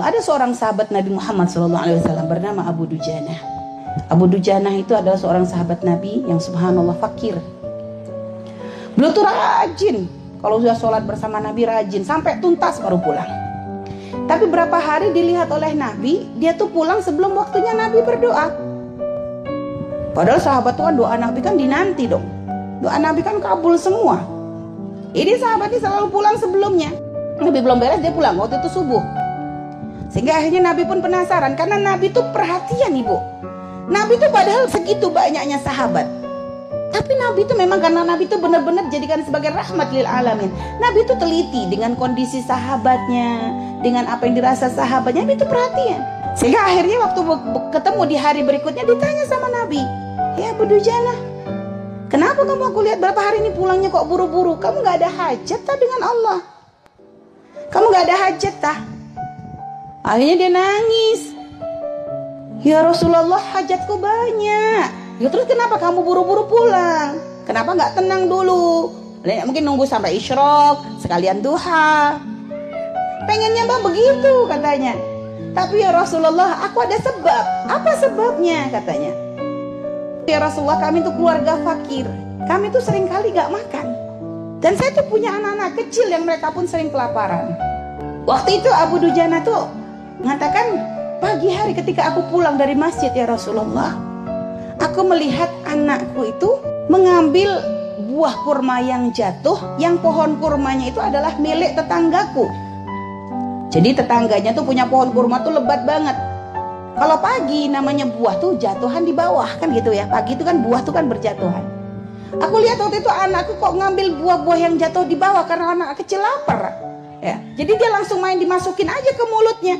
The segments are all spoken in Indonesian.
Ada seorang sahabat Nabi Muhammad SAW bernama Abu Dujana. Abu Dujana itu adalah seorang sahabat Nabi yang subhanallah fakir. Beliau tuh rajin. Kalau sudah sholat bersama Nabi rajin sampai tuntas baru pulang. Tapi berapa hari dilihat oleh Nabi, dia tuh pulang sebelum waktunya Nabi berdoa. Padahal sahabat tuh kan doa Nabi kan dinanti dong. Doa Nabi kan kabul semua. Ini sahabatnya selalu pulang sebelumnya. Nabi belum beres dia pulang waktu itu subuh. Sehingga akhirnya Nabi pun penasaran karena Nabi itu perhatian ibu. Nabi itu padahal segitu banyaknya sahabat. Tapi Nabi itu memang karena Nabi itu benar-benar jadikan sebagai rahmat lil alamin. Nabi itu teliti dengan kondisi sahabatnya, dengan apa yang dirasa sahabatnya, Nabi itu perhatian. Sehingga akhirnya waktu ketemu di hari berikutnya ditanya sama Nabi, "Ya Abu kenapa kamu aku lihat berapa hari ini pulangnya kok buru-buru? Kamu nggak ada hajat tak dengan Allah? Kamu nggak ada hajat tak?" Akhirnya dia nangis. Ya Rasulullah hajatku banyak. Ya terus kenapa kamu buru-buru pulang? Kenapa nggak tenang dulu? Mungkin nunggu sampai isyrok, sekalian duha. Pengennya mbak begitu katanya. Tapi ya Rasulullah aku ada sebab. Apa sebabnya katanya? Ya Rasulullah kami itu keluarga fakir. Kami tuh sering kali gak makan. Dan saya tuh punya anak-anak kecil yang mereka pun sering kelaparan. Waktu itu Abu Dujana tuh mengatakan pagi hari ketika aku pulang dari masjid ya Rasulullah aku melihat anakku itu mengambil buah kurma yang jatuh yang pohon kurmanya itu adalah milik tetanggaku. Jadi tetangganya tuh punya pohon kurma tuh lebat banget. Kalau pagi namanya buah tuh jatuhan di bawah kan gitu ya. Pagi itu kan buah tuh kan berjatuhan. Aku lihat waktu itu anakku kok ngambil buah-buah yang jatuh di bawah karena anak kecil lapar ya. Jadi dia langsung main dimasukin aja ke mulutnya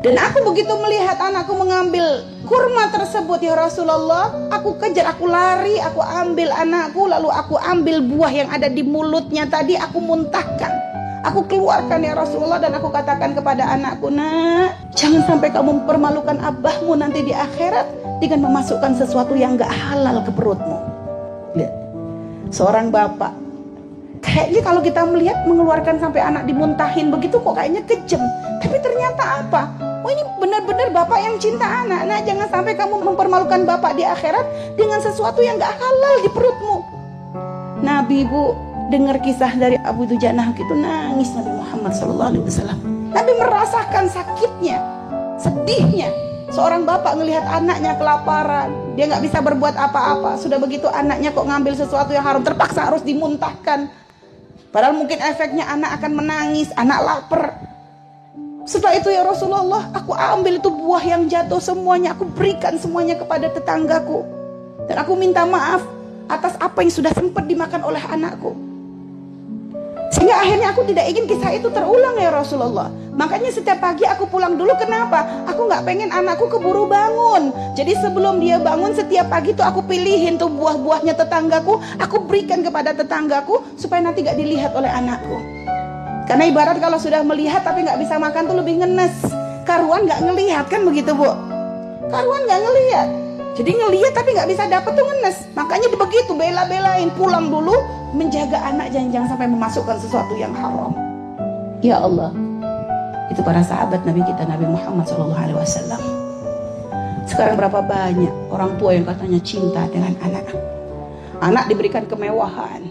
dan aku begitu melihat anakku mengambil kurma tersebut ya Rasulullah, aku kejar, aku lari, aku ambil anakku, lalu aku ambil buah yang ada di mulutnya tadi, aku muntahkan. Aku keluarkan ya Rasulullah dan aku katakan kepada anakku, nak, jangan sampai kamu mempermalukan abahmu nanti di akhirat dengan memasukkan sesuatu yang gak halal ke perutmu. Lihat, seorang bapak Kayaknya kalau kita melihat mengeluarkan sampai anak dimuntahin begitu kok kayaknya kejam. Tapi ternyata apa? Oh ini benar-benar bapak yang cinta anak. Nah jangan sampai kamu mempermalukan bapak di akhirat dengan sesuatu yang gak halal di perutmu. Nabi bu dengar kisah dari Abu Dujanah itu nangis Nabi Muhammad SAW. Nabi merasakan sakitnya, sedihnya. Seorang bapak melihat anaknya kelaparan, dia nggak bisa berbuat apa-apa. Sudah begitu anaknya kok ngambil sesuatu yang haram, terpaksa harus dimuntahkan. Padahal mungkin efeknya anak akan menangis, anak lapar. Setelah itu ya Rasulullah, aku ambil itu buah yang jatuh semuanya, aku berikan semuanya kepada tetanggaku. Dan aku minta maaf atas apa yang sudah sempat dimakan oleh anakku. Sehingga akhirnya aku tidak ingin kisah itu terulang ya Rasulullah. Makanya setiap pagi aku pulang dulu kenapa? Aku nggak pengen anakku keburu bangun. Jadi sebelum dia bangun setiap pagi tuh aku pilihin tuh buah-buahnya tetanggaku. Aku berikan kepada tetanggaku supaya nanti gak dilihat oleh anakku. Karena ibarat kalau sudah melihat tapi nggak bisa makan tuh lebih ngenes. Karuan nggak ngelihat kan begitu bu? Karuan nggak ngelihat. Jadi ngelihat tapi nggak bisa dapat tuh ngenes. Makanya begitu bela-belain pulang dulu menjaga anak jangan sampai memasukkan sesuatu yang haram. Ya Allah, itu para sahabat Nabi kita Nabi Muhammad SAW. Sekarang berapa banyak orang tua yang katanya cinta dengan anak. Anak diberikan kemewahan,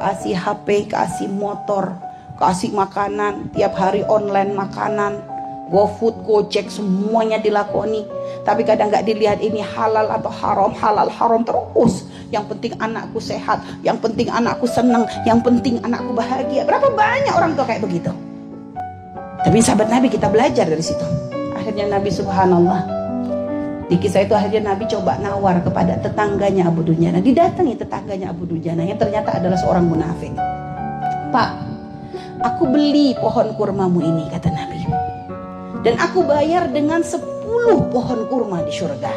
kasih HP, kasih motor, kasih makanan tiap hari online makanan GoFood, Gojek semuanya dilakoni. Tapi kadang nggak dilihat ini halal atau haram, halal haram terus. Yang penting anakku sehat, yang penting anakku senang, yang penting anakku bahagia. Berapa banyak orang tua kayak begitu? Tapi sahabat Nabi kita belajar dari situ. Akhirnya Nabi Subhanallah di kisah itu akhirnya Nabi coba nawar kepada tetangganya Abu Dujana. Didatangi tetangganya Abu Dujana yang ternyata adalah seorang munafik. Pak, Aku beli pohon kurmamu ini, kata Nabi. Dan aku bayar dengan sepuluh pohon kurma di surga.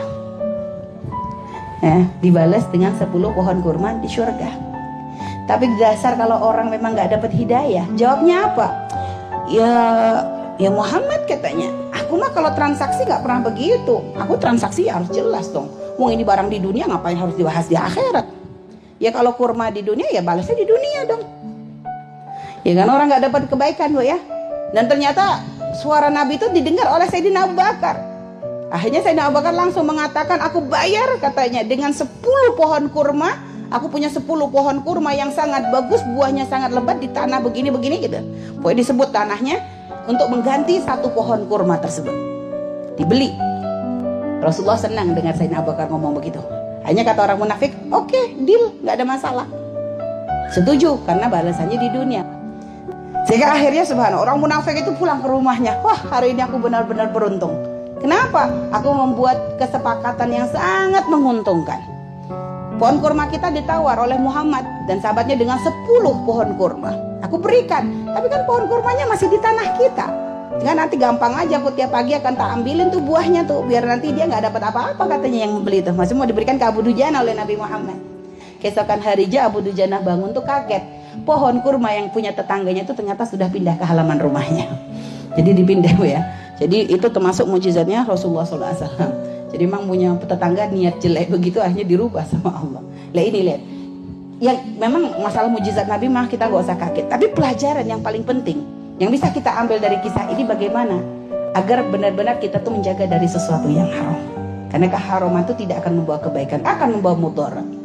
Ya, dibalas dengan sepuluh pohon kurma di surga. Tapi dasar kalau orang memang nggak dapat hidayah, jawabnya apa? Ya, ya Muhammad katanya. Aku mah kalau transaksi nggak pernah begitu. Aku transaksi ya harus jelas dong. Mau ini barang di dunia ngapain harus dibahas di akhirat? Ya kalau kurma di dunia ya balasnya di dunia dong. Ya kan orang nggak dapat kebaikan bu ya. Dan ternyata suara Nabi itu didengar oleh Sayyidina Abu Bakar. Akhirnya Sayyidina Abu Bakar langsung mengatakan, aku bayar katanya dengan 10 pohon kurma. Aku punya 10 pohon kurma yang sangat bagus, buahnya sangat lebat di tanah begini-begini gitu. Pokoknya disebut tanahnya untuk mengganti satu pohon kurma tersebut. Dibeli. Rasulullah senang dengar Sayyidina Abu Bakar ngomong begitu. Hanya kata orang munafik, oke, okay, deal, nggak ada masalah. Setuju, karena balasannya di dunia. Sehingga akhirnya subhanallah orang munafik itu pulang ke rumahnya. Wah hari ini aku benar-benar beruntung. Kenapa? Aku membuat kesepakatan yang sangat menguntungkan. Pohon kurma kita ditawar oleh Muhammad dan sahabatnya dengan 10 pohon kurma. Aku berikan, tapi kan pohon kurmanya masih di tanah kita. Jangan nanti gampang aja aku tiap pagi akan tak ambilin tuh buahnya tuh biar nanti dia nggak dapat apa-apa katanya yang membeli itu. Masih mau diberikan ke Abu Dujana oleh Nabi Muhammad. Keesokan harinya Abu Dujana bangun tuh kaget pohon kurma yang punya tetangganya itu ternyata sudah pindah ke halaman rumahnya. Jadi dipindah ya. Jadi itu termasuk mujizatnya Rasulullah SAW. Jadi memang punya tetangga niat jelek begitu akhirnya dirubah sama Allah. Lihat ini lihat. Yang memang masalah mujizat Nabi mah kita nggak usah kaget. Tapi pelajaran yang paling penting yang bisa kita ambil dari kisah ini bagaimana agar benar-benar kita tuh menjaga dari sesuatu yang haram. Karena keharuman itu tidak akan membawa kebaikan, akan membawa mudarat.